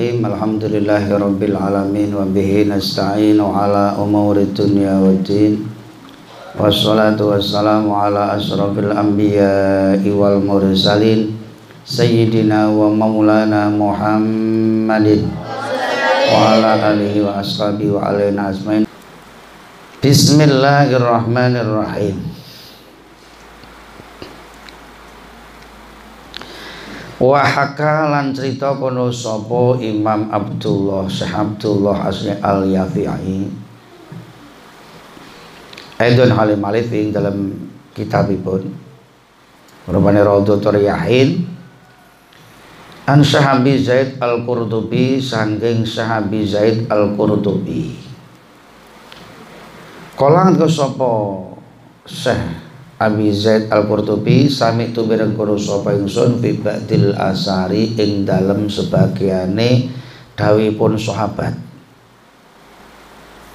Bismillahirrahmanirrahim. Alhamdulillahirabbil alamin wa bihi nasta'inu ala umuri dunya waddin Wassalatu wassalamu ala asrafil anbiya'i wal mursalin. Sayyidina wa maulana Muhammadin. Wa ala alihi wa ashabihi wa alaina asmain Bismillahirrahmanirrahim Wahaka lan cerita kono sapa Imam Abdullah Syekh Abdullah Asli Al Yafi'i Aidon halim alif ing dalam kitabipun. Rupane Raudhatul Yahin An Sahabi Zaid Al-Qurtubi sangking Sahabi Zaid Al-Qurtubi. Kolang ke sapa Syekh Abi Zaid Al-Qurtubi sami tu bireng kono sapa ingsun fi asari ing dalem sebagiane dawuhipun sahabat?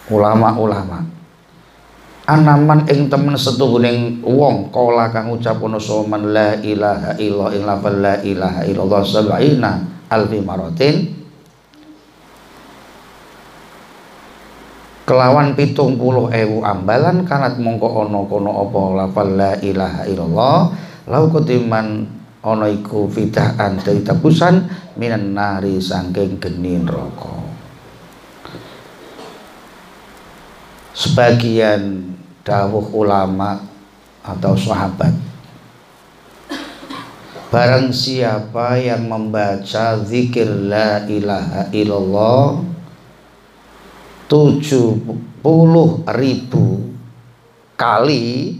Ulama-ulama. Anaman ing temen setuhuning wong kala kang ucap ana man la ilaha illallah ing la ilaha illallah sab'ina alfi maratin kelawan pitung puluh ewu ambalan kanat mongko ono kono opo lafal la ilaha illallah. Lau kutiman ono iku fidaan dari tabusan minan nari sangking geni roko sebagian dawuh ulama atau sahabat barang siapa yang membaca zikir la ilaha illallah tujuh puluh ribu kali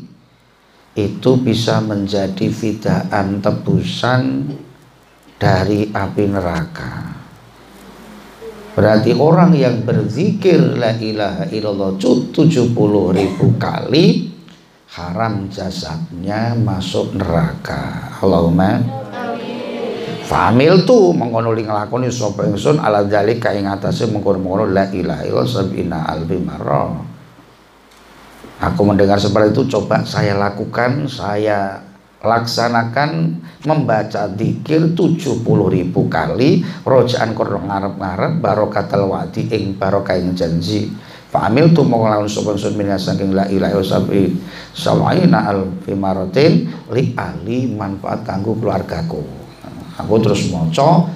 itu bisa menjadi fidaan tebusan dari api neraka. Berarti orang yang berzikir la ilaha illallah tujuh puluh ribu kali haram jasadnya masuk neraka. Allahumma Famil tu mengkono ling nglakoni sapa ingsun ala zalika ing atase mengkono-mengkono la ilaha illallah sabina marra. Aku mendengar seperti itu coba saya lakukan, saya laksanakan membaca zikir 70 ribu kali rojaan kono ngarep-ngarep barokatal wadi ing barokah ing janji Famil tu mau ngelawan sapa ingsun minas saking la ilaha illallah sawaina alfi maratin li ahli manfaat kanggo keluargaku aku terus moco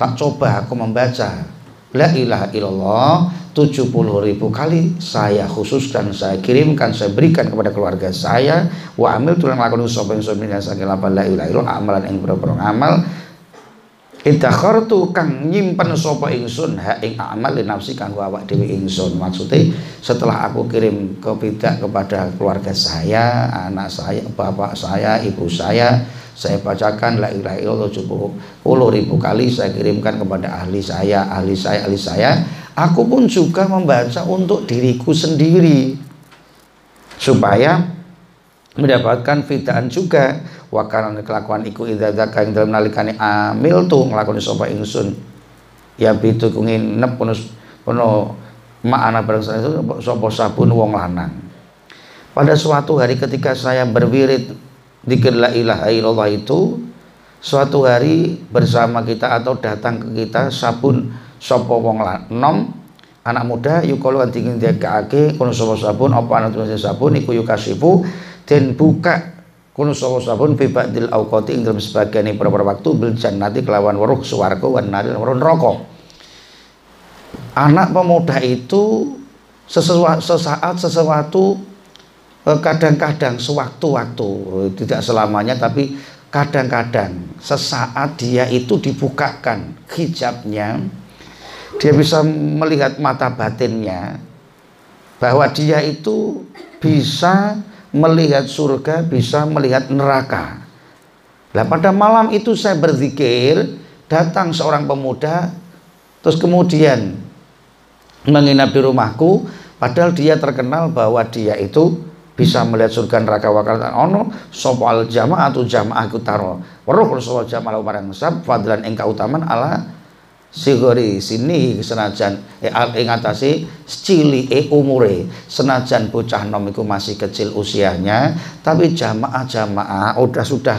tak coba aku membaca. La ilaha illallah 70 ribu kali saya khususkan saya kirimkan saya berikan kepada keluarga saya. Wa amil tulang lakon sapa yang sumina saking lapan la ilaha illallah amalan ing boro amal. Idakhartu kang nyimpen sapa ingsun ha ing amal li nafsi kanggo awak dhewe ingsun. Maksudnya setelah aku kirim ke kepada keluarga saya, anak saya, bapak saya, ibu saya, saya bacakan la ilaha illallah puluh ribu kali saya kirimkan kepada ahli saya ahli saya ahli saya. Aku pun juga membaca untuk diriku sendiri. Supaya mendapatkan fidaan juga. Wakaran kelakuan iku idza zaka ing dalam nalikane amil tuh nglakoni sapa ingsun. Ya bitu kungin nep penuh penuh makna barang itu sapa sabun wong lanang. Pada suatu hari ketika saya berwirid Dikir la ilaha illallah itu suatu hari bersama kita atau datang ke kita sabun sopo wong nom anak muda yukolo antingin dia keake kono sopo sabun apa anak tulis sabun iku yukasifu dan buka kono sopo sabun fi ba'dil auqati ing dalam sebagian beberapa waktu bil jannati kelawan weruh swarga wan nari lan neraka. Anak pemuda itu sesuatu sesaat sesuatu kadang-kadang sewaktu-waktu tidak selamanya tapi kadang-kadang sesaat dia itu dibukakan hijabnya dia bisa melihat mata batinnya bahwa dia itu bisa melihat surga bisa melihat neraka. Nah pada malam itu saya berzikir datang seorang pemuda terus kemudian menginap di rumahku padahal dia terkenal bahwa dia itu bisa melihat surga neraka wakal ono sapa al jamaah atau jamaah kutaro weruh sapa jamaah barang sab fadlan ing kautaman ala sigori sini senajan eh, ing atase e umure. Senajan bocah nom iku masih kecil usianya tapi jamaah-jamaah udah sudah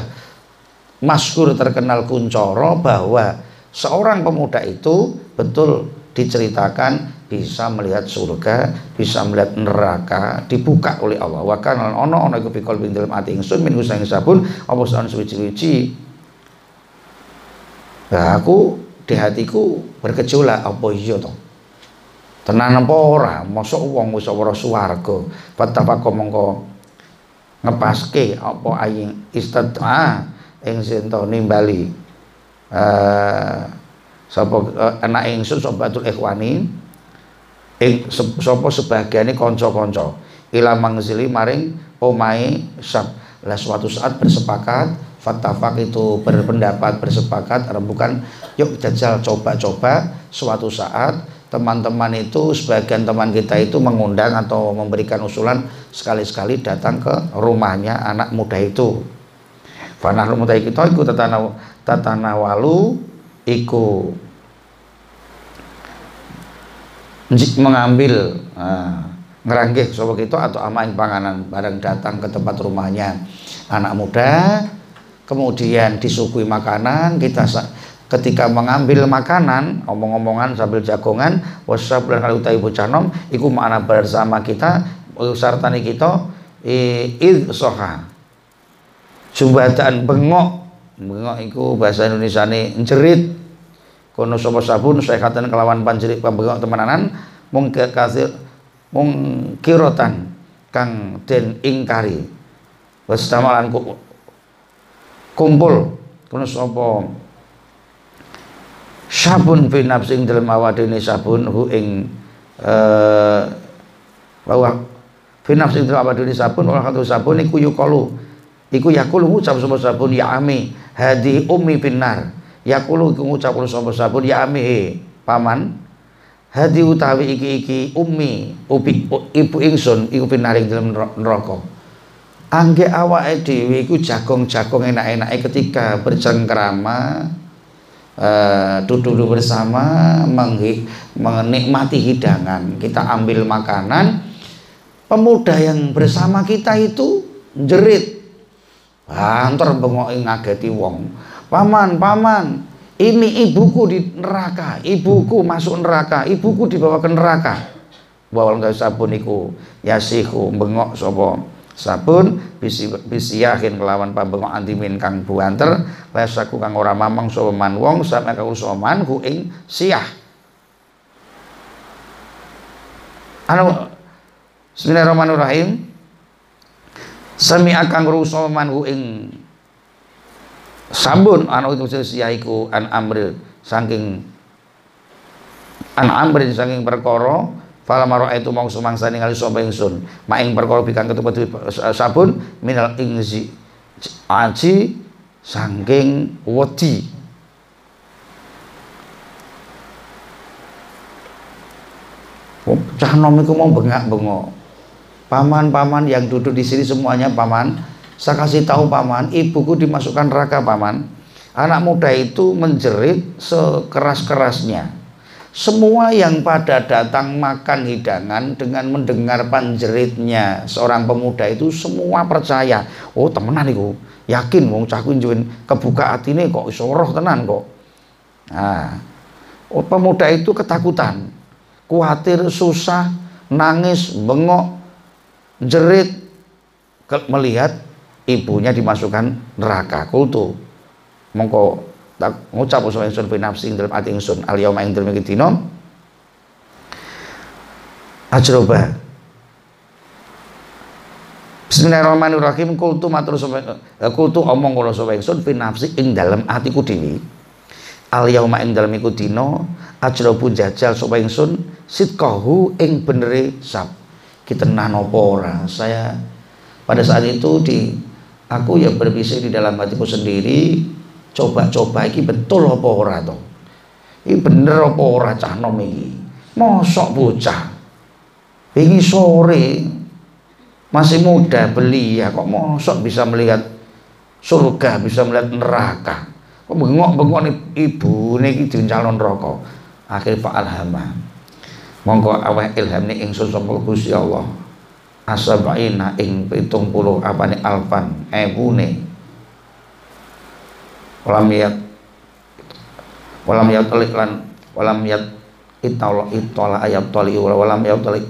maskur terkenal kuncoro bahwa seorang pemuda itu betul diceritakan bisa melihat surga, bisa melihat neraka dibuka oleh Allah. Wa kana ono ono iku pikol bin dalam ati ingsun min husang sabun apa sanes suci-suci. Nah, aku di hatiku bergejolak apa iya to tenan apa ora mosok wong wis ora swarga fatafaqo mongko ngepaske apa aing istata ing sinto nimbali eh sapa uh, anak ingsun sobatul ikhwani? Ing sapa sebagiane kanca-kanca. Ila mangzili maring omahe sab lah suatu saat bersepakat fatafak itu berpendapat bersepakat bukan yuk jajal coba-coba. Suatu saat teman-teman itu sebagian teman kita itu mengundang atau memberikan usulan sekali-sekali datang ke rumahnya anak muda itu. Fanah muda itu ikut tatana tatana walu iku mengambil nah, ngeranggih sobat itu atau amain panganan barang datang ke tempat rumahnya. Anak muda kemudian disuguhi makanan kita ketika mengambil makanan omong-omongan sambil jagongan wasab dan kalau ibu canom iku mana bersama kita sartani kita id soha. Jumbatan bengok bengok iku bahasa Indonesia ini jerit kono sapa sabun katakan kelawan panjerit pembengok temenanan mung kasir mung kirotan kang den ingkari. Wis kumpul. Kono sapa? Sabun fi nafsing dalam awadene sabun hu ing eh bahwa fi nafsing dalam awadene sabun ora katu sabun iku yukalu iku yakulu ngucap sapa sabun ya ami hadi ummi finnar. Yakulu iku ngucap sapa sabun ya ami he paman hadi utawi iki iki ummi ubi ibu ingsun iku finnar ing dalam neraka. Angge awake dhewe iku jagong-jagong enak-enake ketika bercengkrama uh, duduk bersama menikmati hidangan. Kita ambil makanan pemuda yang bersama kita itu jerit antar bengok ngageti wong. Paman paman ini ibuku di neraka ibuku masuk neraka ibuku dibawa ke neraka. Bawa nggak sabun iku yasiku bengok sobo sabun bisi bisi yakin kelawan pabengok antimin kang buanter lesaku kang ora mamang sapa man wong sampe kang man ku ing siah. Anu Bismillahirrahmanirrahim sami akan rusa man ku ing sabun anu itu siah iku an amril saking an amrin saking perkara Fala itu mau sumangsa ningali sapa ingsun. Maing perkara bikang ketepet sabun minal ingzi aji sangking wedi. Cah nom iku mau bengak-bengok. Paman-paman yang duduk di sini semuanya paman. Saya kasih tahu paman, ibuku dimasukkan neraka paman. Anak muda itu menjerit sekeras-kerasnya semua yang pada datang makan hidangan dengan mendengar panjeritnya seorang pemuda itu semua percaya. Oh temenan itu, yakin wong cah kunjuin kebuka hati ini kok isoroh tenan kok. Nah, oh, pemuda itu ketakutan, khawatir, susah, nangis, bengok, jerit melihat ibunya dimasukkan neraka. Kultu. Mongko tak ngucap usul ingsun fi nafsi ing dalam ati ingsun. Al yauma ing dalam iki dina. Ajroba. Bismillahirrahmanirrahim. Kultu matur eh, kultu omong kula sapa ingsun fi nafsi ing dalam atiku dhewe al yauma ing dalam iku dina. Jajal sapa ingsun. Sitqahu ing benere sab kitenan apa ora saya pada saat itu di aku yang berbisik di dalam hatiku sendiri coba-coba iki betul apa ora to? Iki bener apa ora cah nom mosok bocah. Ini sore masih muda beli ya kok mosok bisa melihat surga bisa melihat neraka? Bengok-bengok ibu niki calon rokok akhir Pak Alhamah monggo aweh ilham ni ingsun sapa Gusti Allah. Asabaina ing 70 apane alfan ebune walam yat walam yat lan walam yat itala itala ayat tali walam tali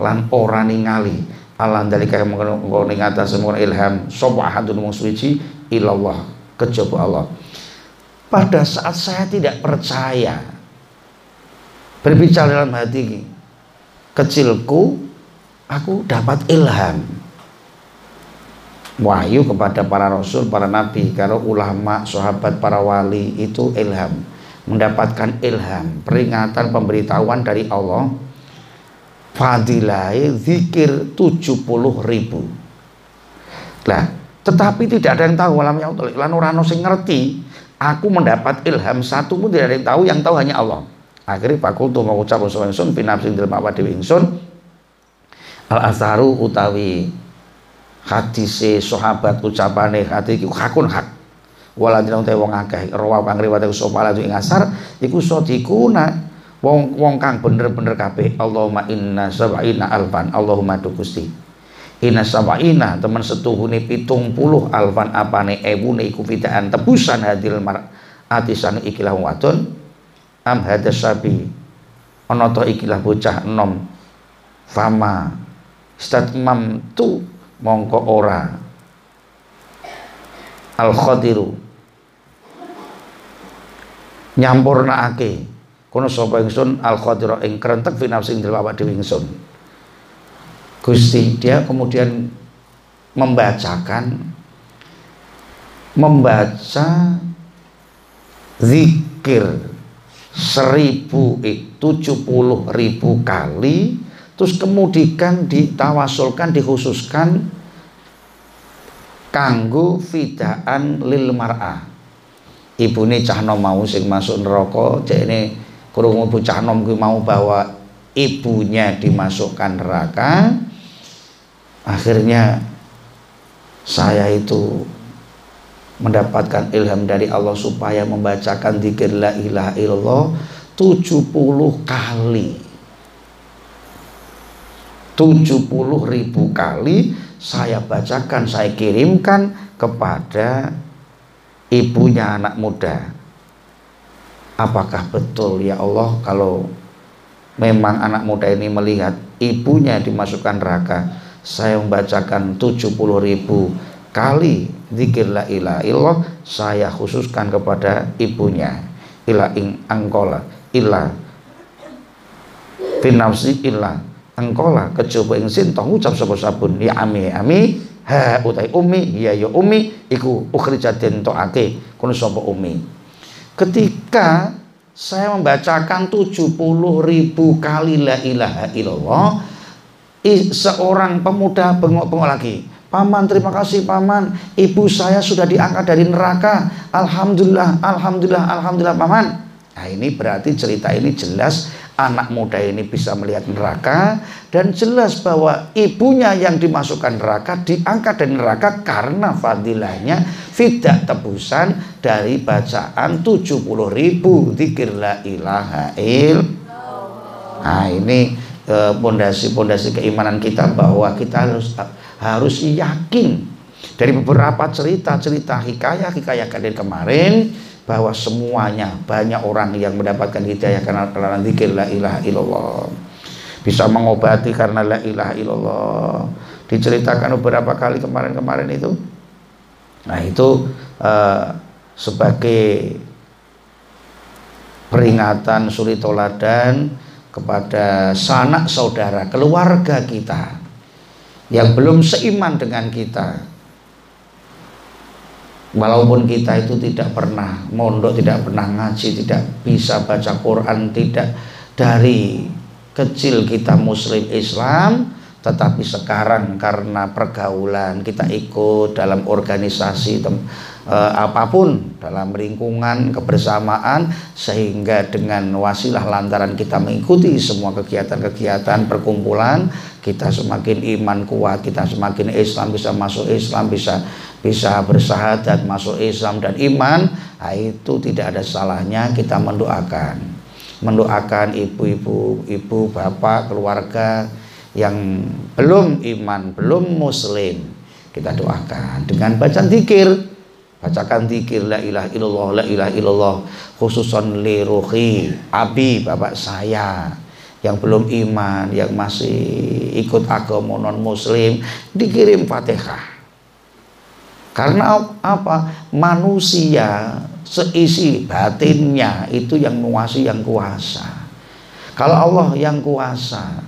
lan ora ningali. Allah dalika mengkono ning atas semua ilham sapa ahadun mung suci? Ilallah kejaba Allah. Pada saat saya tidak percaya berbicara dalam hati kecilku aku dapat ilham. Wahyu kepada para rasul, para nabi, kalau ulama, sahabat, para wali itu ilham. Mendapatkan ilham, peringatan, pemberitahuan dari Allah. Fadilai zikir 70 ribu. Lah tetapi tidak ada yang tahu alam yang lan orang sing ngerti aku mendapat ilham satu pun tidak ada yang tahu yang tahu hanya Allah akhirnya fakultu mengucap usul ingsun binafsin dalam apa dewi ingsun al asaru utawi hadise sahabat ucapane hati iku hakun hak. Waladina utai wong akeh rawa kang riwayat sapa ing asar iku sodikuna wong wong kang bener-bener kabeh Allahumma inna sab'ina alfan Allahumma tu Gusti. Inna sab'ina teman setuhune pitung puluh alfan apane ewune iku fidaan tebusan hadil mar atisan ikilah wadon am hadas sabi ana to ikilah bocah enom. Fama. Statmam tu mongko ora. Al khadiru nyampurnaake kono sapa ingsun? Al khadira ing krentek fi nafsi ing dalem awak dhewe ingsun. Gusti dia kemudian membacakan membaca zikir seribu tujuh puluh ribu kali terus kemudian ditawasulkan dikhususkan kanggo fidaan lil mar'ah ibune cahno mau sing masuk neraka cek ini krungu bocah nom kuwi mau bahwa ibunya dimasukkan neraka. Akhirnya saya itu mendapatkan ilham dari Allah supaya membacakan zikir la ilaha illallah 70 kali. 70 ribu kali saya bacakan saya kirimkan kepada ibunya anak muda. Apakah betul? Ya Allah kalau memang anak muda ini melihat ibunya dimasukkan neraka saya membacakan 70 ribu kali zikir la ilaha illallah saya khususkan kepada ibunya. Ila ing angkola ila finafsi illa angkola. Kecoba ing sinto ngucap sapa sabun. Ya ami ami ha utai umi ya ya umi iku ukhrijatin to'ake kono sapa umi. Ketika saya membacakan 70 ribu kali la ilaha illallah seorang pemuda bengok-bengok lagi Paman terima kasih paman. Ibu saya sudah diangkat dari neraka. Alhamdulillah Alhamdulillah Alhamdulillah paman. Nah ini berarti cerita ini jelas anak muda ini bisa melihat neraka dan jelas bahwa ibunya yang dimasukkan neraka diangkat dari neraka karena fadilahnya fidak tebusan dari bacaan 70 ribu. Zikir la ilaha il. Nah ini eh, pondasi-pondasi keimanan kita bahwa kita harus harus yakin. Dari beberapa cerita-cerita hikayah-hikayah dari kemarin bahwa semuanya banyak orang yang mendapatkan hidayah karena karena zikir la ilaha illallah. Bisa mengobati karena la ilaha illallah. Diceritakan beberapa kali kemarin-kemarin itu. Nah itu uh, sebagai peringatan suri toladan kepada sanak saudara keluarga kita yang belum seiman dengan kita. Walaupun kita itu tidak pernah mondok, tidak pernah ngaji, tidak bisa baca Quran, tidak dari kecil kita muslim Islam, tetapi sekarang karena pergaulan kita ikut dalam organisasi eh, apa pun dalam lingkungan kebersamaan sehingga dengan wasilah lantaran kita mengikuti semua kegiatan-kegiatan perkumpulan kita semakin iman kuat kita semakin Islam bisa masuk Islam bisa bisa bersahadat masuk Islam dan iman nah itu tidak ada salahnya kita mendoakan. Mendoakan ibu-ibu ibu bapak keluarga yang belum iman belum muslim kita doakan dengan bacaan zikir bacakan zikir la ilaha illallah la ilaha illallah. Khususon li ruhi abi bapak saya yang belum iman yang masih ikut agama non muslim dikirim fatihah. Karena apa? Manusia seisi batinnya itu yang menguasai yang kuasa. Kalau Allah yang kuasa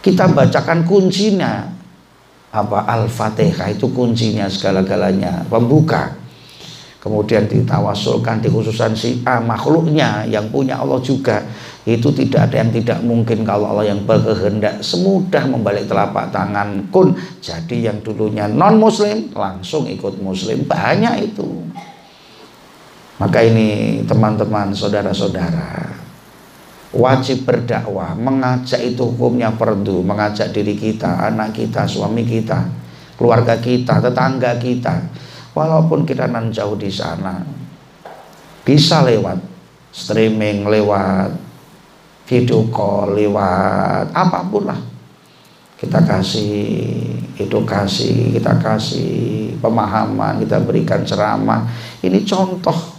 kita bacakan kuncinya apa? Al-Fatihah itu kuncinya segala-galanya. Pembuka. Kemudian ditawasulkan dikhususan si A makhluknya yang punya Allah juga. Itu tidak ada yang tidak mungkin kalau Allah yang berkehendak. Semudah membalik telapak tangan kun. Jadi yang dulunya non muslim langsung ikut muslim. Banyak itu. Maka ini teman-teman saudara-saudara wajib berdakwah mengajak itu hukumnya perdu mengajak diri kita anak kita suami kita keluarga kita tetangga kita. Walaupun kita nan jauh di sana bisa lewat streaming lewat video call lewat apa pun lah. Kita kasih edukasi kita kasih pemahaman kita berikan ceramah. Ini contoh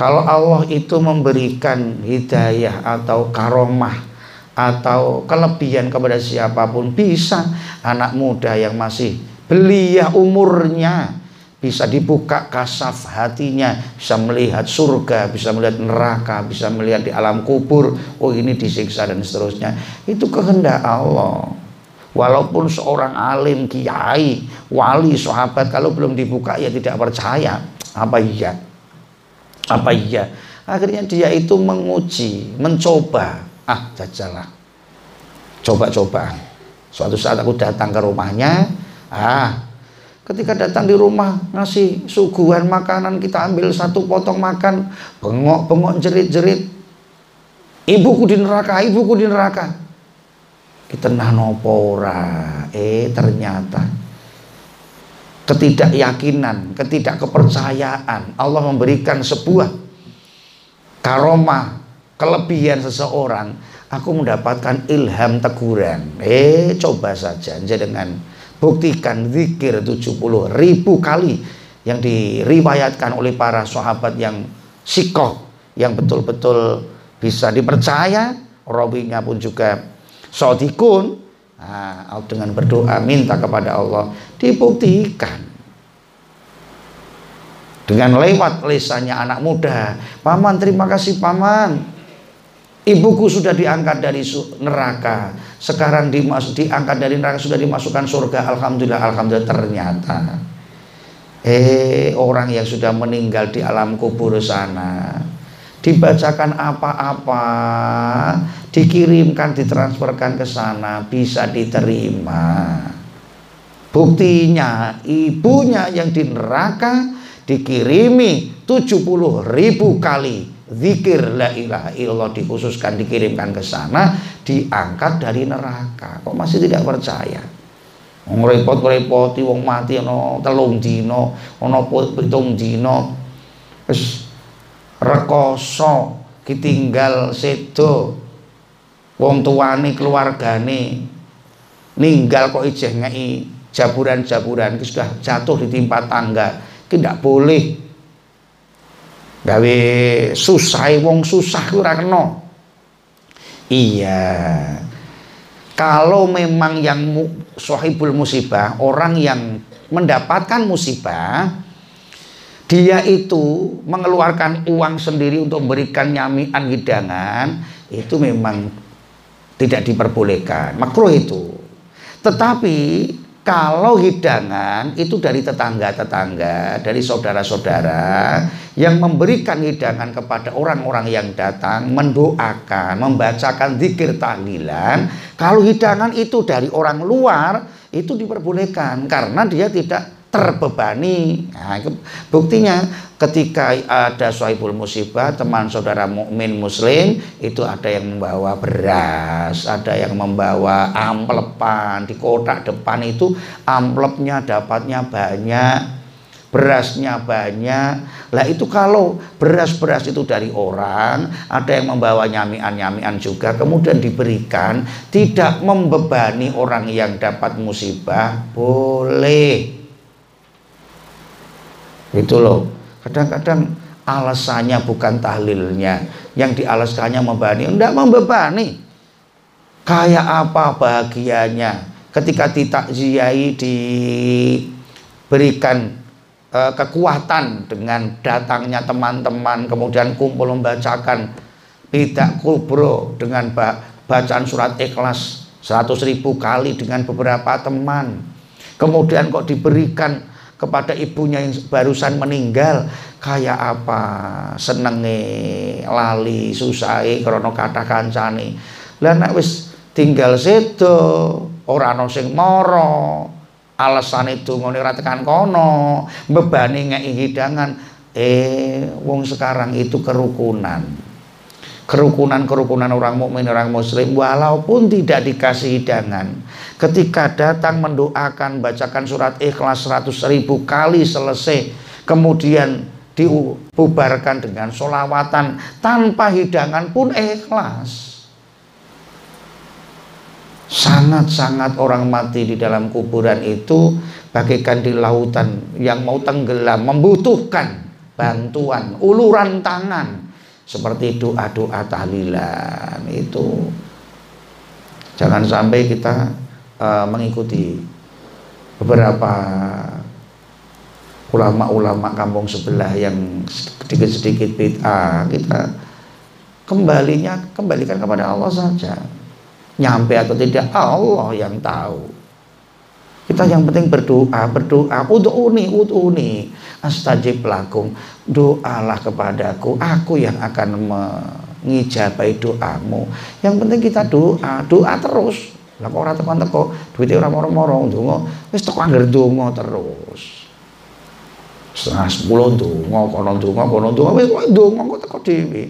kalau Allah itu memberikan hidayah atau karomah atau kelebihan kepada siapa pun bisa anak muda yang masih belia umurnya bisa dibuka kasaf hatinya bisa melihat surga bisa melihat neraka bisa melihat di alam kubur oh ini disiksa dan seterusnya. Itu kehendak Allah. Walaupun seorang alim kiai wali sahabat kalau belum dibuka ya tidak percaya. Apa iya apa iya? Akhirnya dia itu menguji mencoba. Ah jajalah coba-coba suatu saat aku datang ke rumahnya ah ketika datang di rumah ngasih suguhan makanan kita ambil satu potong makan bengok-bengok jerit-jerit. Ibuku di neraka ibuku di neraka. Kita nanopora eh ternyata ketidakyakinan, ketidakkepercayaan. Allah memberikan sebuah karomah, kelebihan seseorang. Aku mendapatkan ilham teguran. Eh, coba saja aja dengan buktikan zikir 70 ribu kali yang diriwayatkan oleh para sahabat yang sikoh, yang betul-betul bisa dipercaya. Rawinya pun juga sodikun, Nah, dengan berdoa minta kepada Allah dibuktikan. Dengan lewat lesannya anak muda paman terima kasih paman. Ibuku sudah diangkat dari neraka. Sekarang dimasuk diangkat dari neraka sudah dimasukkan surga. Alhamdulillah alhamdulillah ternyata. Eh orang yang sudah meninggal di alam kubur sana dibacakan apa-apa, dikirimkan, ditransferkan ke sana, bisa diterima. Buktinya ibunya yang di neraka dikirimi 70 ribu kali zikir. La ilaha illallah dikhususkan dikirimkan ke sana diangkat dari neraka. Kok masih tidak percaya? Ngrepot-ngrepoti wong mati ono telung dino ono pitung dino. Wis rekoso ditinggal sedo. Wong tuane keluargane ninggal kok ijeh ngei jaburan-jaburan itu sudah jatuh ditimpa tangga itu tidak boleh. Gawe susah wong susah ku ora kena. Iya. Kalau memang yang sahibul musibah orang yang mendapatkan musibah dia itu mengeluarkan uang sendiri untuk memberikan nyamian hidangan itu memang tidak diperbolehkan. Makruh itu. Tetapi kalau hidangan itu dari tetangga-tetangga dari saudara-saudara yang memberikan hidangan kepada orang-orang yang datang mendoakan membacakan zikir tahlilan kalau hidangan itu dari orang luar itu diperbolehkan karena dia tidak terbebani. Nah, buktinya ketika ada suaibul musibah, teman saudara mukmin muslim itu ada yang membawa beras, ada yang membawa amplepan di kotak depan itu amplopnya dapatnya banyak, berasnya banyak. Lah itu kalau beras-beras itu dari orang, ada yang membawa nyamian-nyamian juga, kemudian diberikan, tidak membebani orang yang dapat musibah, boleh itu loh. Kadang-kadang alasannya bukan tahlilnya. Yang dialaskannya membebani tidak membebani. Kayak apa bahagianya? Ketika ditakziai diberikan uh, kekuatan dengan datangnya teman-teman kemudian kumpul membacakan tidak kubro dengan bacaan surat ikhlas 100 ribu kali dengan beberapa teman. Kemudian kok diberikan kepada ibunya yang barusan meninggal kayak apa? Senenge lali susai krono kata kancane. Lah nek wis tinggal sedo ora ana sing mara alasan itu ngene ora tekan kono bebani ngeki hidangan. Eh wong sekarang itu kerukunan kerukunan-kerukunan orang mukmin orang muslim walaupun tidak dikasih hidangan. Ketika datang mendoakan bacakan surat ikhlas 100 ribu kali selesai kemudian dibubarkan dengan solawatan tanpa hidangan pun ikhlas. Sangat-sangat orang mati di dalam kuburan itu bagaikan di lautan yang mau tenggelam membutuhkan bantuan uluran tangan seperti doa-doa tahlilan itu jangan sampai kita uh, mengikuti beberapa ulama-ulama kampung sebelah yang sedikit-sedikit bid'ah kita kembalinya kembalikan kepada Allah saja nyampe atau tidak Allah yang tahu kita yang penting berdoa, berdoa. Ud'uni, ud'uni. Astajib lakum. Doalah kepadaku. Aku yang akan mengijabai doamu. Yang penting kita doa, doa terus. Lah kok ora tekan teko, duwite ora moro-moro ndonga. Wis teko angger ndonga terus. Setengah sepuluh ndonga, kono ndonga, kono ndonga, wis kok ndonga kok teko dhewe.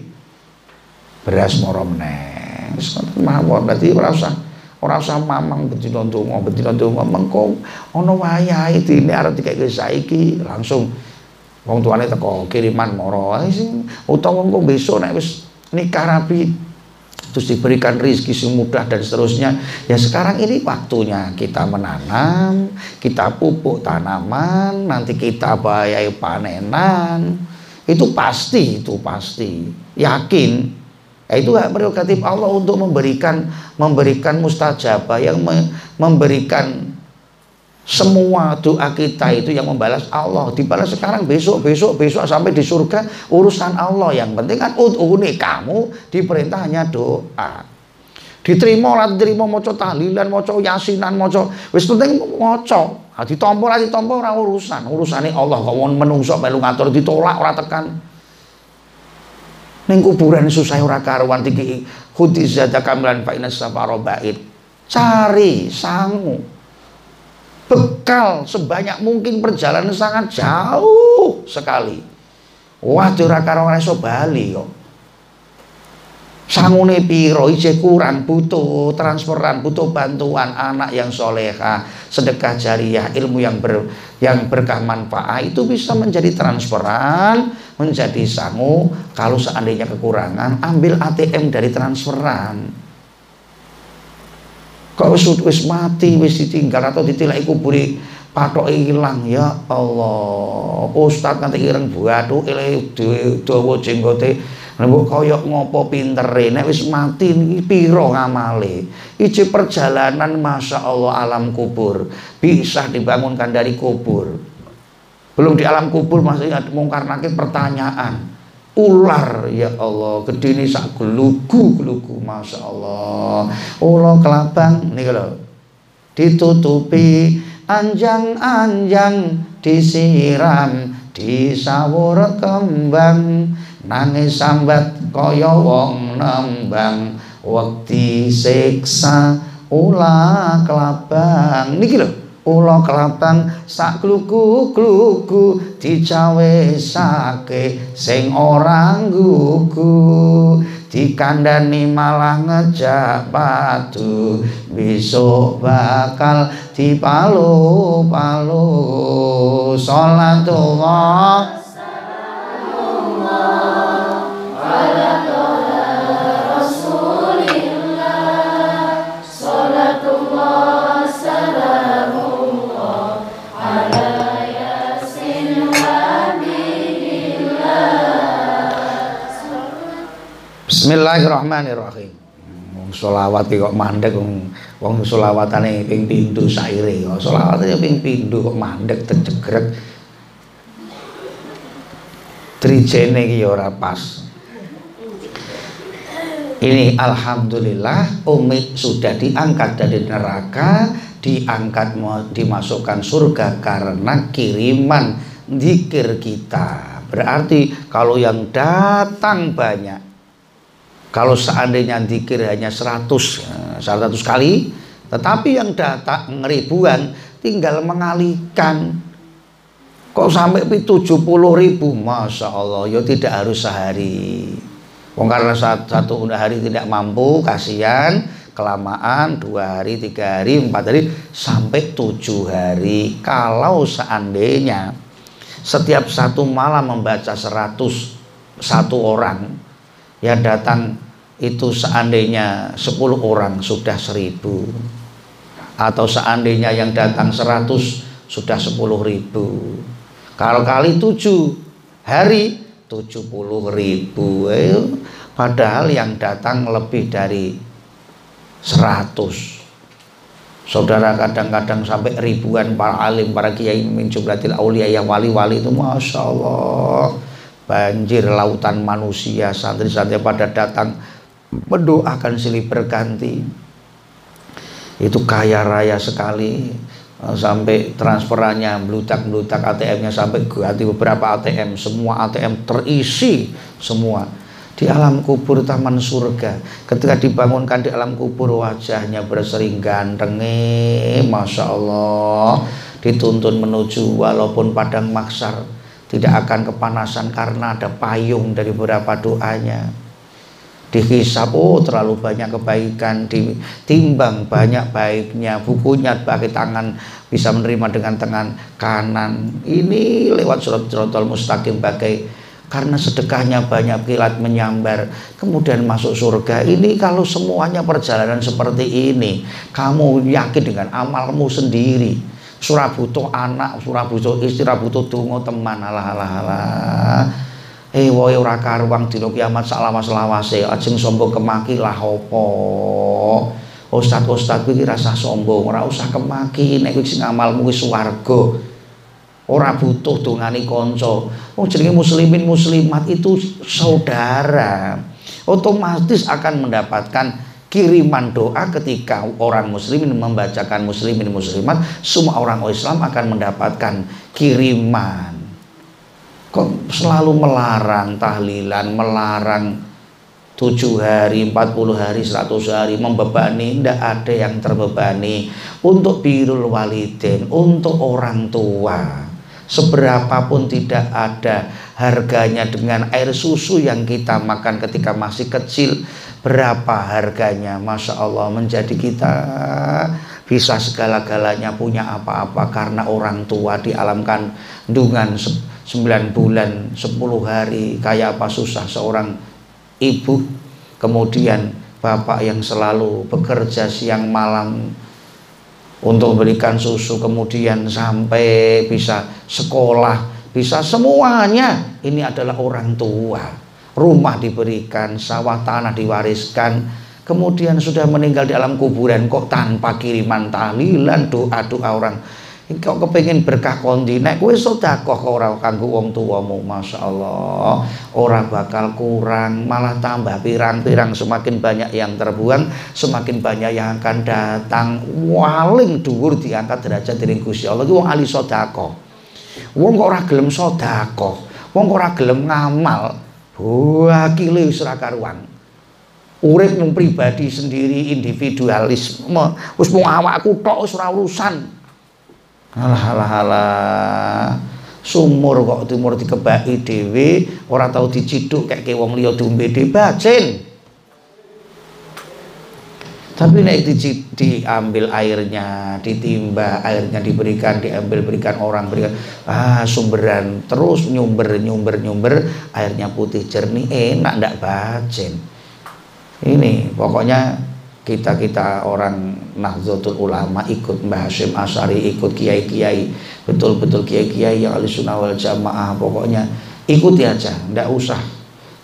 Beras moro meneh. Wis mawon berarti ora usah Ora usah mamang bedina ndonga, bedina ndonga mengko ana wayahe dene arep dikek saiki langsung wong tuane teko kiriman moro sing utawa engko besok nek wis nikah rapi terus diberikan rizki yang mudah dan seterusnya. Ya sekarang ini waktunya kita menanam kita pupuk tanaman nanti kita bayai panenan. Itu pasti itu pasti. Yakin Ya, itu hak prerogatif Allah untuk memberikan memberikan mustajabah yang me, memberikan semua doa kita itu yang membalas Allah. Dibalas sekarang besok besok besok sampai di surga urusan Allah. Yang penting kan udhuni kamu diperintah hanya doa. Diterima lah diterima moco tahlilan moco yasinan moco wis penting moco nah, ditompo lah ditompo ora urusan. Urusannya Allah kok menungso melu ngatur ditolak ora tekan Ning kuburan susah ora karuan tiki khutizata kamilan fa inna safara bait. Cari sangu. Bekal sebanyak mungkin perjalanan sangat jauh sekali. Wah, ora karo iso bali kok sangune piro? Ije kurang butuh transferan butuh bantuan anak yang soleha sedekah jariah ilmu yang ber, yang berkah manfaat itu bisa menjadi transferan menjadi sangu. Kalau seandainya kekurangan ambil ATM dari transferan. Kok wis wis mati wis ditinggal atau ditilai kuburi patok hilang? Ya Allah. Ustad nanti ireng buatu ile dawa jenggote Nek kaya ngopo pintere nek wis mati niki pira ngamale. Iji perjalanan Masya Allah alam kubur bisa dibangunkan dari kubur. Belum di alam kubur masih ada mungkar nakir pertanyaan. Ular ya Allah, gedene sak gelugu-gelugu Masya Allah. Ulo kelabang nih kalau ditutupi anjang-anjang disiram disawur kembang nangis sambat kaya wong nembang wekti siksa ula kelabang. Niki lho Ula kelabang sak kluku-kluku sake sing orang gugu dikandani malah ngejak batu besok bakal dipalu-palu. Sholatullah Bismillahirrahmanirrahim. Wong selawat kok mandek wong wong selawatane ping pindho saire kok. Selawate ping pindho kok mandek terjegrek. Trijene iki ora pas. Ini alhamdulillah Umi sudah diangkat dari neraka, diangkat dimasukkan surga karena kiriman zikir kita. Berarti kalau yang datang banyak kalau seandainya dikir hanya 100 100 eh, kali, tetapi yang datang ribuan tinggal mengalihkan. Kok sampai 70 ribu, masya Allah, ya tidak harus sehari. Wong karena satu hari tidak mampu, kasihan, kelamaan dua hari, tiga hari, empat hari, sampai tujuh hari. Kalau seandainya setiap satu malam membaca seratus satu orang, ya datang itu seandainya 10 orang sudah 1000 atau seandainya yang datang 100 sudah 10 ribu. Kalau kali 7 hari 70 ribu. Eh, padahal yang datang lebih dari 100 Saudara kadang-kadang sampai ribuan para alim, para kiai min jumlatil aulia yang wali-wali itu Masya Allah banjir lautan manusia santri-santri pada datang mendoakan silih berganti. Itu kaya raya sekali. Eh, sampai transferannya melutak-melutak ATM-nya sampai ganti beberapa ATM semua ATM terisi semua. Di alam kubur taman surga. Ketika dibangunkan di alam kubur wajahnya bersering ganteng Masya Allah. Dituntun menuju walaupun padang maksar tidak akan kepanasan karena ada payung dari beberapa doanya. Dihisap oh terlalu banyak kebaikan ditimbang banyak baiknya bukunya pakai tangan bisa menerima dengan tangan kanan. Ini lewat surat surat mustaqim bagai karena sedekahnya banyak kilat menyambar kemudian masuk surga. Ini kalau semuanya perjalanan seperti ini kamu yakin dengan amalmu sendiri surah butuh anak surah butuh istri surah butuh tungo teman alah alah alah Eh woy ora karuang dina kiamat salawas-lawase ajeng sombong kemaki lah apa. Ustaz-ustaz kuwi rasa sombong, ora usah kemaki nek kuwi sing amalmu wis swarga. Ora butuh dongane kanca. Oh jenenge muslimin muslimat itu saudara. Otomatis akan mendapatkan kiriman doa ketika orang muslimin membacakan muslimin muslimat semua orang Islam akan mendapatkan kiriman kok selalu melarang tahlilan, melarang tujuh hari, empat puluh hari, seratus hari membebani, tidak ada yang terbebani untuk birul walidin, untuk orang tua. Seberapapun tidak ada harganya dengan air susu yang kita makan ketika masih kecil, berapa harganya? Masya Allah menjadi kita bisa segala-galanya punya apa-apa karena orang tua di alam kandungan 9 bulan 10 hari kayak apa susah seorang ibu kemudian bapak yang selalu bekerja siang malam untuk memberikan susu kemudian sampai bisa sekolah bisa semuanya. Ini adalah orang tua. Rumah diberikan sawah tanah diwariskan. Kemudian sudah meninggal di alam kuburan kok tanpa kiriman tahlilan doa-doa orang. Kok kepengen berkah kondi? Nek kowe sedekah kok ora kanggo wong tuamu masyaallah. Ora bakal kurang malah tambah pirang-pirang. Semakin banyak yang terbuang semakin banyak yang akan datang. Waling dhuwur diangkat derajat dening Gusti Allah. Iki wong ahli sedekah wong kok ora gelem sedekah wong kok ora gelem ngamal? Wakile wis ora karuan. Urip mung pribadi sendiri individualisme wis mung awakku tok wis ora urusan. Alah alah alah. Sumur kok timur dikebaki dhewe ora tau diciduk kayak wong liya diombe bacin tapi nek di, diambil airnya ditimba airnya diberikan diambil berikan orang berikan ah sumberan terus nyumber nyumber nyumber airnya putih jernih enak ndak bacin ini pokoknya kita kita orang Nahdlatul Ulama ikut Mbah Hashim Asari ikut kiai kiai betul betul kiai kiai yang ahli sunnah wal jamaah pokoknya ikuti aja ndak usah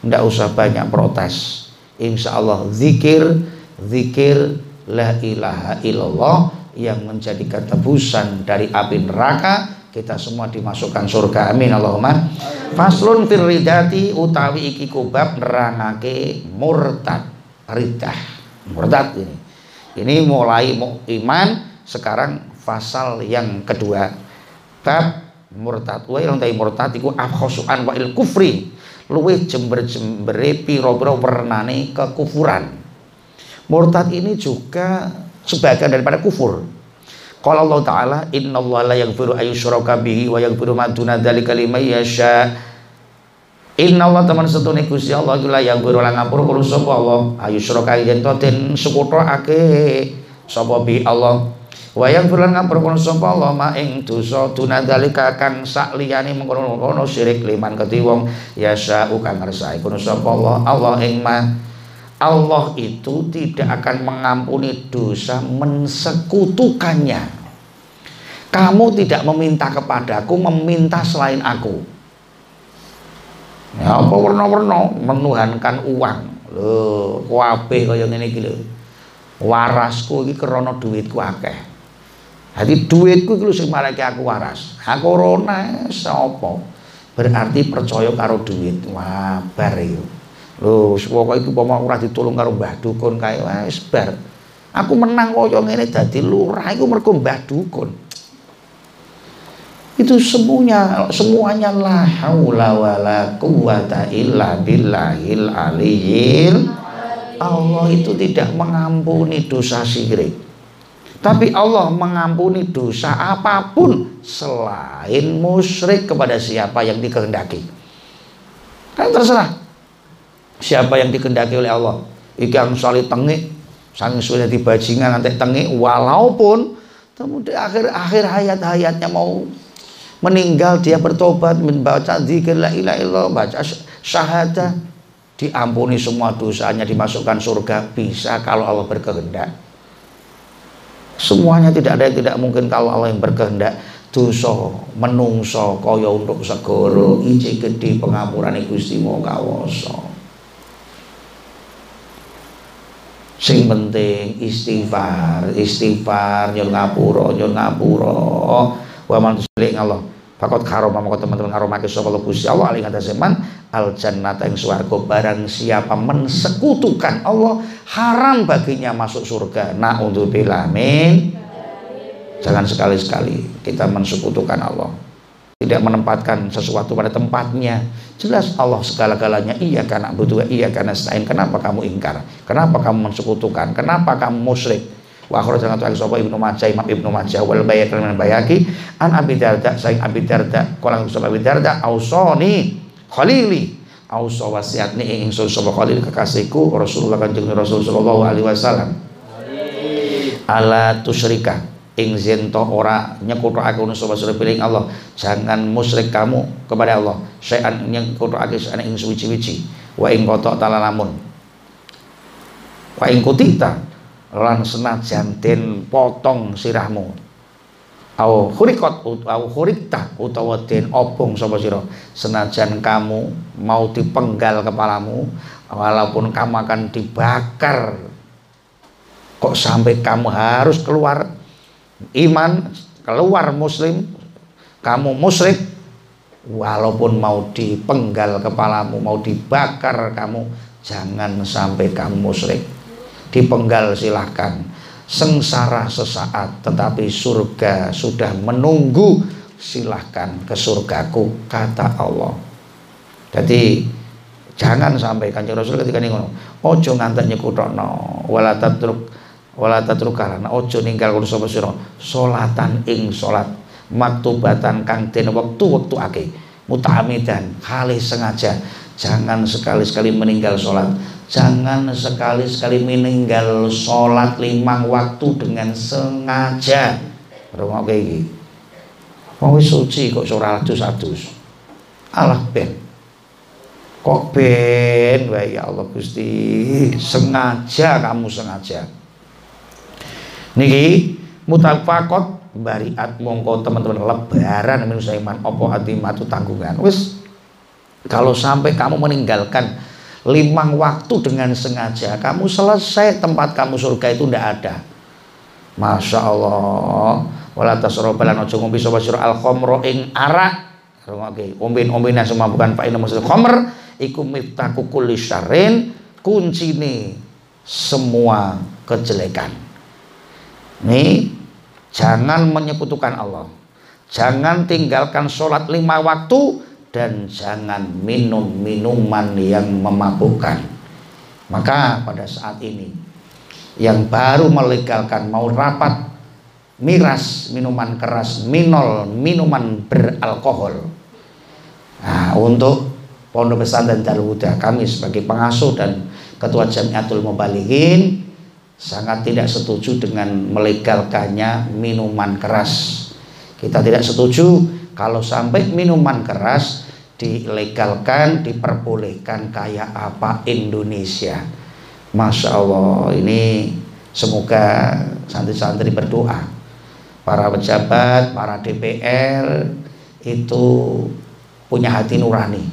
ndak usah banyak protes. Insya Allah zikir zikir la ilaha illallah yang menjadikan tebusan dari api neraka kita semua dimasukkan surga. Amin Allahumma. Faslun firridati utawi iki kubab nerangake murtad. Ridah. Murtad ini. Ini mulai iman sekarang pasal yang kedua. Bab murtad. Wa yang tadi murtad iku afkhosuan wa il kufri. Luwe jember-jembere piro-piro wernane kekufuran murtad ini juga sebagian daripada kufur. Kalau Allah Ta'ala Inna Allah la yaghfiru ayyushraka bihi wa yaghfiru ma duna dzalika liman yasha' Inna Allah teman setune Gusti Allah iku la yang guru lan ngapura sapa Allah? Ayu suraka yen to den ake sapa bi Allah? Wa yang bulan ngapura kulo sapa Allah? Ma ing dosa dunadalika kang sak liyane mengkono-kono syirik liman keti wong ya sa'u kang ngersake kulo sapa Allah Allah ing ma Allah itu tidak akan mengampuni dosa mensekutukannya kamu tidak meminta kepadaku meminta selain aku Ya apa warna-warna menuhankan uang. Lho, kabeh kaya ngene iki. Warasku iki krana duitku akeh. Dadi duitku iki sing aku waras. Aku ora sapa. Berarti percaya karo duit. Wah, bar. Lho, pokoke iku umpama ora ditulung karo Mbah Dukun kae wis bar. Aku menang kaya ngene dadi lurah iku mergo Mbah Dukun. Itu semuanya semuanya la haula wala quwata illa billahil aliyil. Allah itu tidak mengampuni dosa syirik. Tapi Allah mengampuni dosa apa pun selain musyrik kepada siapa yang dikehendaki. Kan terserah siapa yang dikehendaki oleh Allah? Ikan salih tengik. Sang sudah dibajingan nanti tengik walaupun kemudian akhir akhir hayat hayatnya mau meninggal dia bertobat membaca zikir la ilaha illallah baca syahadah diampuni semua dosanya dimasukkan surga bisa kalau Allah berkehendak. Semuanya tidak ada yang tidak mungkin kalau Allah yang berkehendak. Dosa menungso kaya untuk segoro iji gede pengampuran Gusti mau kawasa sing penting istighfar istighfar nyuwun ngapura nyuwun ngapura. Wa man tusyrik Allah Fakot karoma maka teman-teman karomake sapa Gusti Allah alih kata zaman al jannata ing swarga. Barang siapa mensekutukan Allah haram baginya masuk surga. Nah untuk bilamin jangan sekali-sekali kita mensekutukan Allah. Tidak menempatkan sesuatu pada tempatnya. Jelas Allah segala-galanya iya karena butuh iya karena stain. Kenapa kamu ingkar? Kenapa kamu mensekutukan? Kenapa kamu musyrik? wa akhraj jangan tuh sapa Ibnu Majah Imam Ibnu Majah wal Bayhaqi lan Bayhaqi an Abi Darda saing Abi Darda kala sapa Abi Darda ausoni khalili ausa wasiatni ing ingsun sapa khalil kekasihku Rasulullah Kanjeng Rasul sallallahu alaihi wasallam ala tusyrika ing zento ora nyekutake sapa sira piling Allah. Jangan musyrik kamu kepada Allah. Sayan nyekutake sayan ing suci-suci wa ing kotok talalamun wa ing kutita lan senajan den potong sirahmu. Au khurikot au khurikta utawa den obong sapa sira. Senajan kamu mau dipenggal kepalamu walaupun kamu akan dibakar kok sampai kamu harus keluar iman keluar muslim kamu musyrik walaupun mau dipenggal kepalamu mau dibakar kamu jangan sampai kamu musyrik. Dipenggal silahkan sengsara sesaat tetapi surga sudah menunggu silahkan ke surgaku kata Allah. Jadi jangan sampai kanjeng Rasul ketika ini ngono ojo ngantek nyekutokno wala tatruk wala tatruk karena ojo ninggal kudu sapa sira? Salatan ing salat maktubatan kang den wektu-wektu ake mutamidan kali sengaja. Jangan sekali-sekali meninggal sholat jangan sekali-sekali meninggal sholat limang waktu dengan sengaja. Rumah kayak gini. Mau suci kok surah adus-adus. Allah ben. Kok ben? Wah ya Allah Gusti. Sengaja kamu sengaja niki mutafakot bariat mongko teman-teman lebaran minus iman opo matu tanggungan? Wis kalau sampai kamu meninggalkan limang waktu dengan sengaja kamu selesai tempat kamu surga itu tidak ada. Masya Allah. Wala tasrobalan ojo ngombe sapa sira al khamra ing arak. Oke, ombin-ombinan semua bukan Pak Ina maksud khamr iku miftaku kulli syarrin kuncine semua kejelekan. Nih Jangan menyekutukan Allah. Jangan tinggalkan sholat lima waktu dan jangan minum minuman yang memabukkan. Maka pada saat ini yang baru melegalkan mau rapat miras minuman keras minol minuman beralkohol. Nah, untuk Pondok Pesantren Darul Huda kami sebagai pengasuh dan ketua Jamiatul Mubalighin sangat tidak setuju dengan melegalkannya minuman keras. Kita tidak setuju kalau sampai minuman keras dilegalkan, diperbolehkan kayak apa Indonesia. Masya Allah, ini semoga santri-santri berdoa. Para pejabat, para DPR itu punya hati nurani.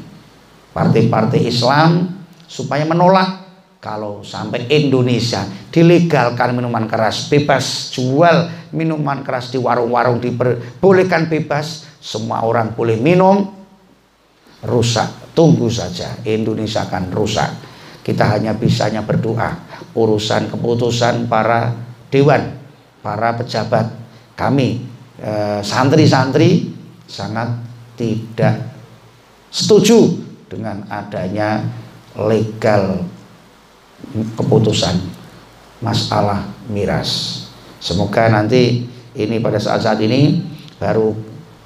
Partai-partai Islam supaya menolak kalau sampai Indonesia dilegalkan minuman keras bebas jual minuman keras di warung-warung diperbolehkan bebas semua orang boleh minum rusak. Tunggu saja Indonesia akan rusak. Kita hanya bisanya berdoa urusan keputusan para dewan para pejabat kami eh, santri-santri sangat tidak setuju dengan adanya legal keputusan masalah miras. Semoga nanti ini pada saat-saat ini baru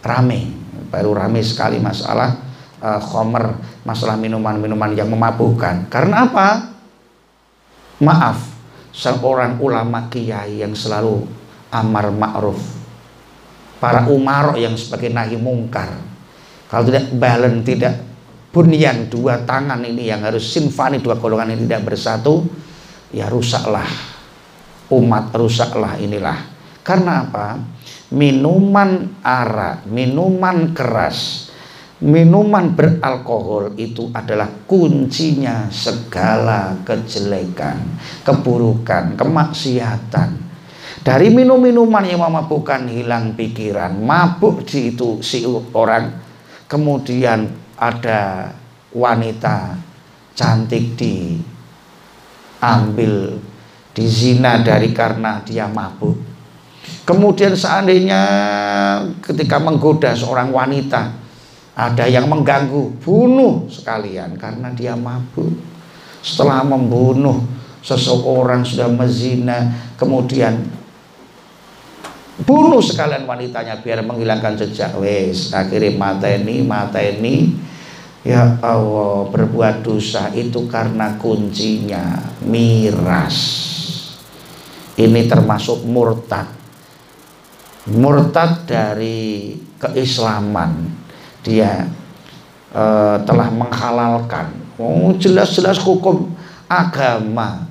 rame, baru rame sekali masalah uh, khomer, masalah minuman-minuman yang memabukkan. Karena apa? Maaf, seorang ulama kiai yang selalu amar ma'ruf, para umar yang sebagai nahi mungkar, kalau tidak balen, tidak bunyan dua tangan ini yang harus simfani dua golongan ini tidak bersatu ya rusaklah. Umat rusaklah inilah. Karena apa? Minuman arak minuman keras minuman beralkohol itu adalah kuncinya segala kejelekan keburukan kemaksiatan. Dari minum-minuman yang memabukkan hilang pikiran mabuk di itu si orang kemudian ada wanita cantik diambil dizina dari karena dia mabuk. Kemudian seandainya ketika menggoda seorang wanita ada yang mengganggu bunuh sekalian karena dia mabuk. Setelah membunuh seseorang sudah mezina kemudian bunuh sekalian wanitanya biar menghilangkan jejak. Wes akhirnya mata ini mata ini ya Allah berbuat dosa itu karena kuncinya miras. Ini termasuk murtad. Murtad dari keislaman. Dia e, telah menghalalkan. Oh jelas-jelas hukum agama.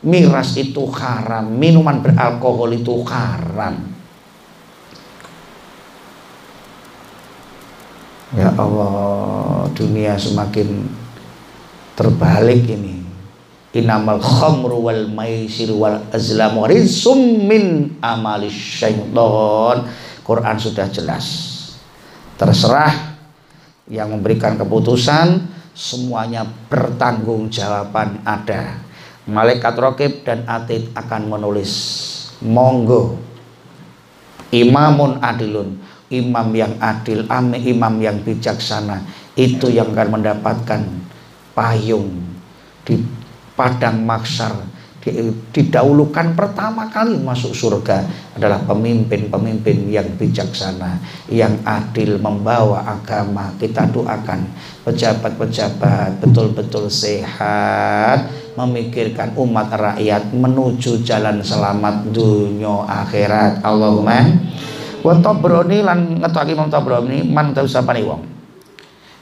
Miras itu haram. Minuman beralkohol itu haram Ya Allah, dunia semakin terbalik ini. Inamal khamru wal maisir wal azlamu rizum min amalis syaitan. Quran sudah jelas. Terserah yang memberikan keputusan semuanya bertanggung jawaban ada. Malaikat rokib dan atid akan menulis monggo imamun adilun imam yang adil, ame imam yang bijaksana itu yang akan mendapatkan payung di padang maksar didahulukan pertama kali masuk surga adalah pemimpin-pemimpin yang bijaksana, yang adil membawa agama. Kita doakan pejabat-pejabat betul-betul sehat, memikirkan umat rakyat menuju jalan selamat dunia akhirat. Allahumma wa tabroni lan ngetokake Imam Tabrani man tau sapane wong.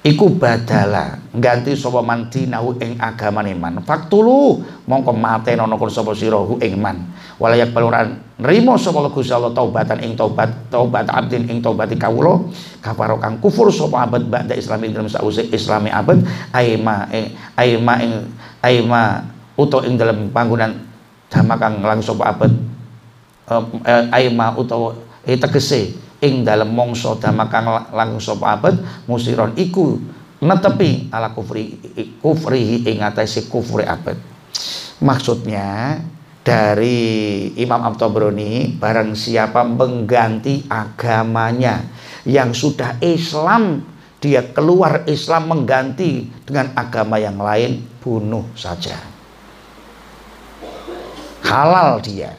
Iku badala ganti sapa man dinahu ing agamane man. Faktulu mongko mateno nukul sapa sira ing man. Walayak peluran nrimo sapa Gusti Allah taubatan ing taubat taubat abdin ing taubati kawula kafaro kang kufur sapa abad ba'da islami dalam sause islami abad aima ing aima ing aima uto ing dalam panggonan dhamma kang langsung abad eh, aima utawa eh, tegese ing dalam mongso dhamma kang langsung abad musiron iku netepi ala kufri kufrihi ing atase kufri abad maksudnya dari Imam Abtobroni barang siapa mengganti agamanya yang sudah Islam dia keluar Islam mengganti dengan agama yang lain bunuh saja. Halal dia.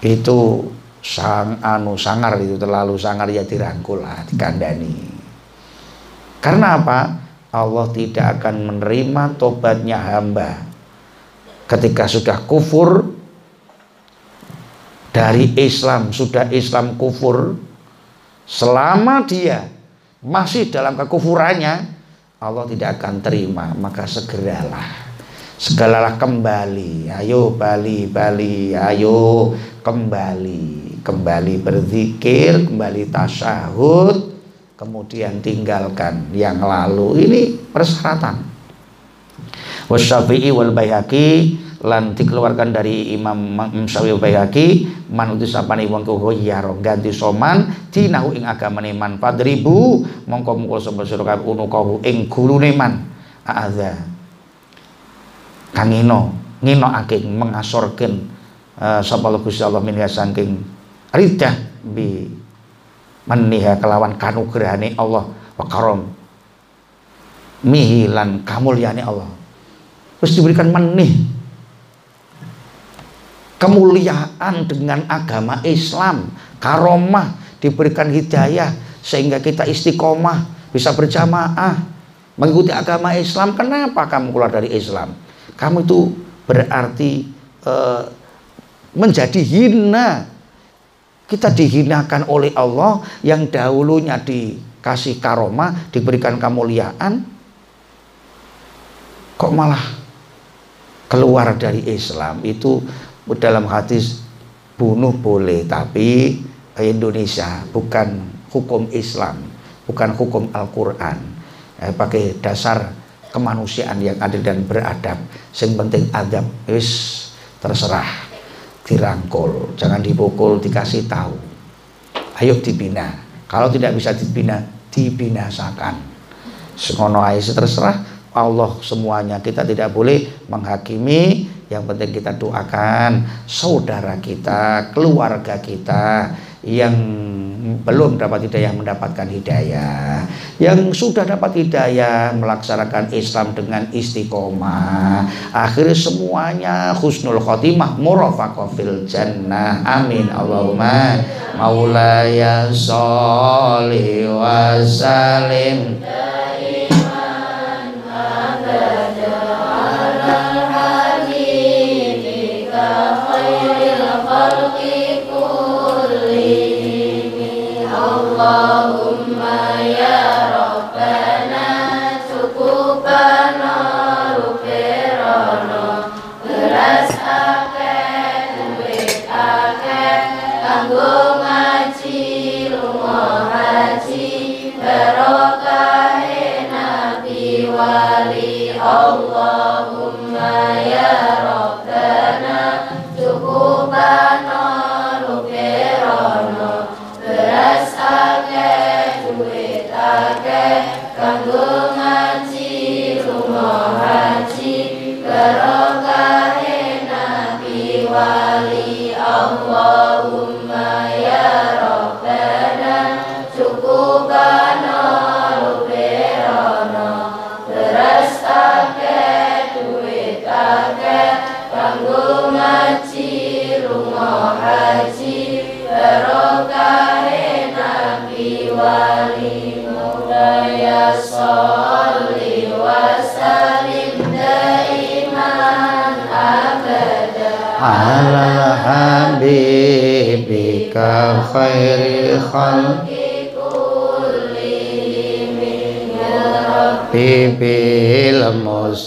Itu sang anu sangar itu terlalu sangar ya dirangkul lah dikandani. Karena apa? Allah tidak akan menerima tobatnya hamba ketika sudah kufur dari Islam sudah Islam kufur selama dia masih dalam kekufurannya Allah tidak akan terima. Maka segeralah. Segalalah kembali. Ayo bali bali. Ayo kembali kembali berzikir kembali tasyahud kemudian tinggalkan yang lalu. Ini persyaratan. Wasyafi'i wal bayhaqi lan dikeluarkan dari Imam Syafi'i wal bayhaqi man utus sapane wong kuhoyaro ganti soman dinahu ing agamane man padribu mongko mungkul sapa sira kabeh unukahu ing gurune man. A'adza. Kang ngino aking mengasorkan uh, sapa Gusti Allah min saking ridah bi meniha kelawan kanugrahane Allah wa karom. Mihilan kamulyane Allah. Terus diberikan menih kemuliaan dengan agama Islam. Karomah diberikan hidayah sehingga kita istiqomah bisa berjamaah. Mengikuti agama Islam kenapa kamu keluar dari Islam? Kamu itu berarti uh, menjadi hina kita dihinakan oleh Allah yang dahulunya dikasih karomah diberikan kemuliaan kok malah keluar dari Islam? Itu dalam hadis bunuh boleh tapi Indonesia bukan hukum Islam bukan hukum Al-Quran. Eh, pakai dasar kemanusiaan yang adil dan beradab. Sing penting adab wis terserah dirangkul jangan dipukul dikasih tahu. Ayo dibina. Kalau tidak bisa dibina dibinasakan. Semono aja terserah. Allah semuanya. Kita tidak boleh menghakimi yang penting kita doakan saudara kita keluarga kita yang belum dapat hidayah mendapatkan hidayah. Yang sudah dapat hidayah melaksanakan Islam dengan istiqomah. Akhirnya semuanya husnul khotimah murafaqah fil jannah. Amin. Allahumma maulaya sholli wa salim Allahumma الْخَلْقِ كُلِّهِمْ يَا رَبِّ بِالْمُصَوَى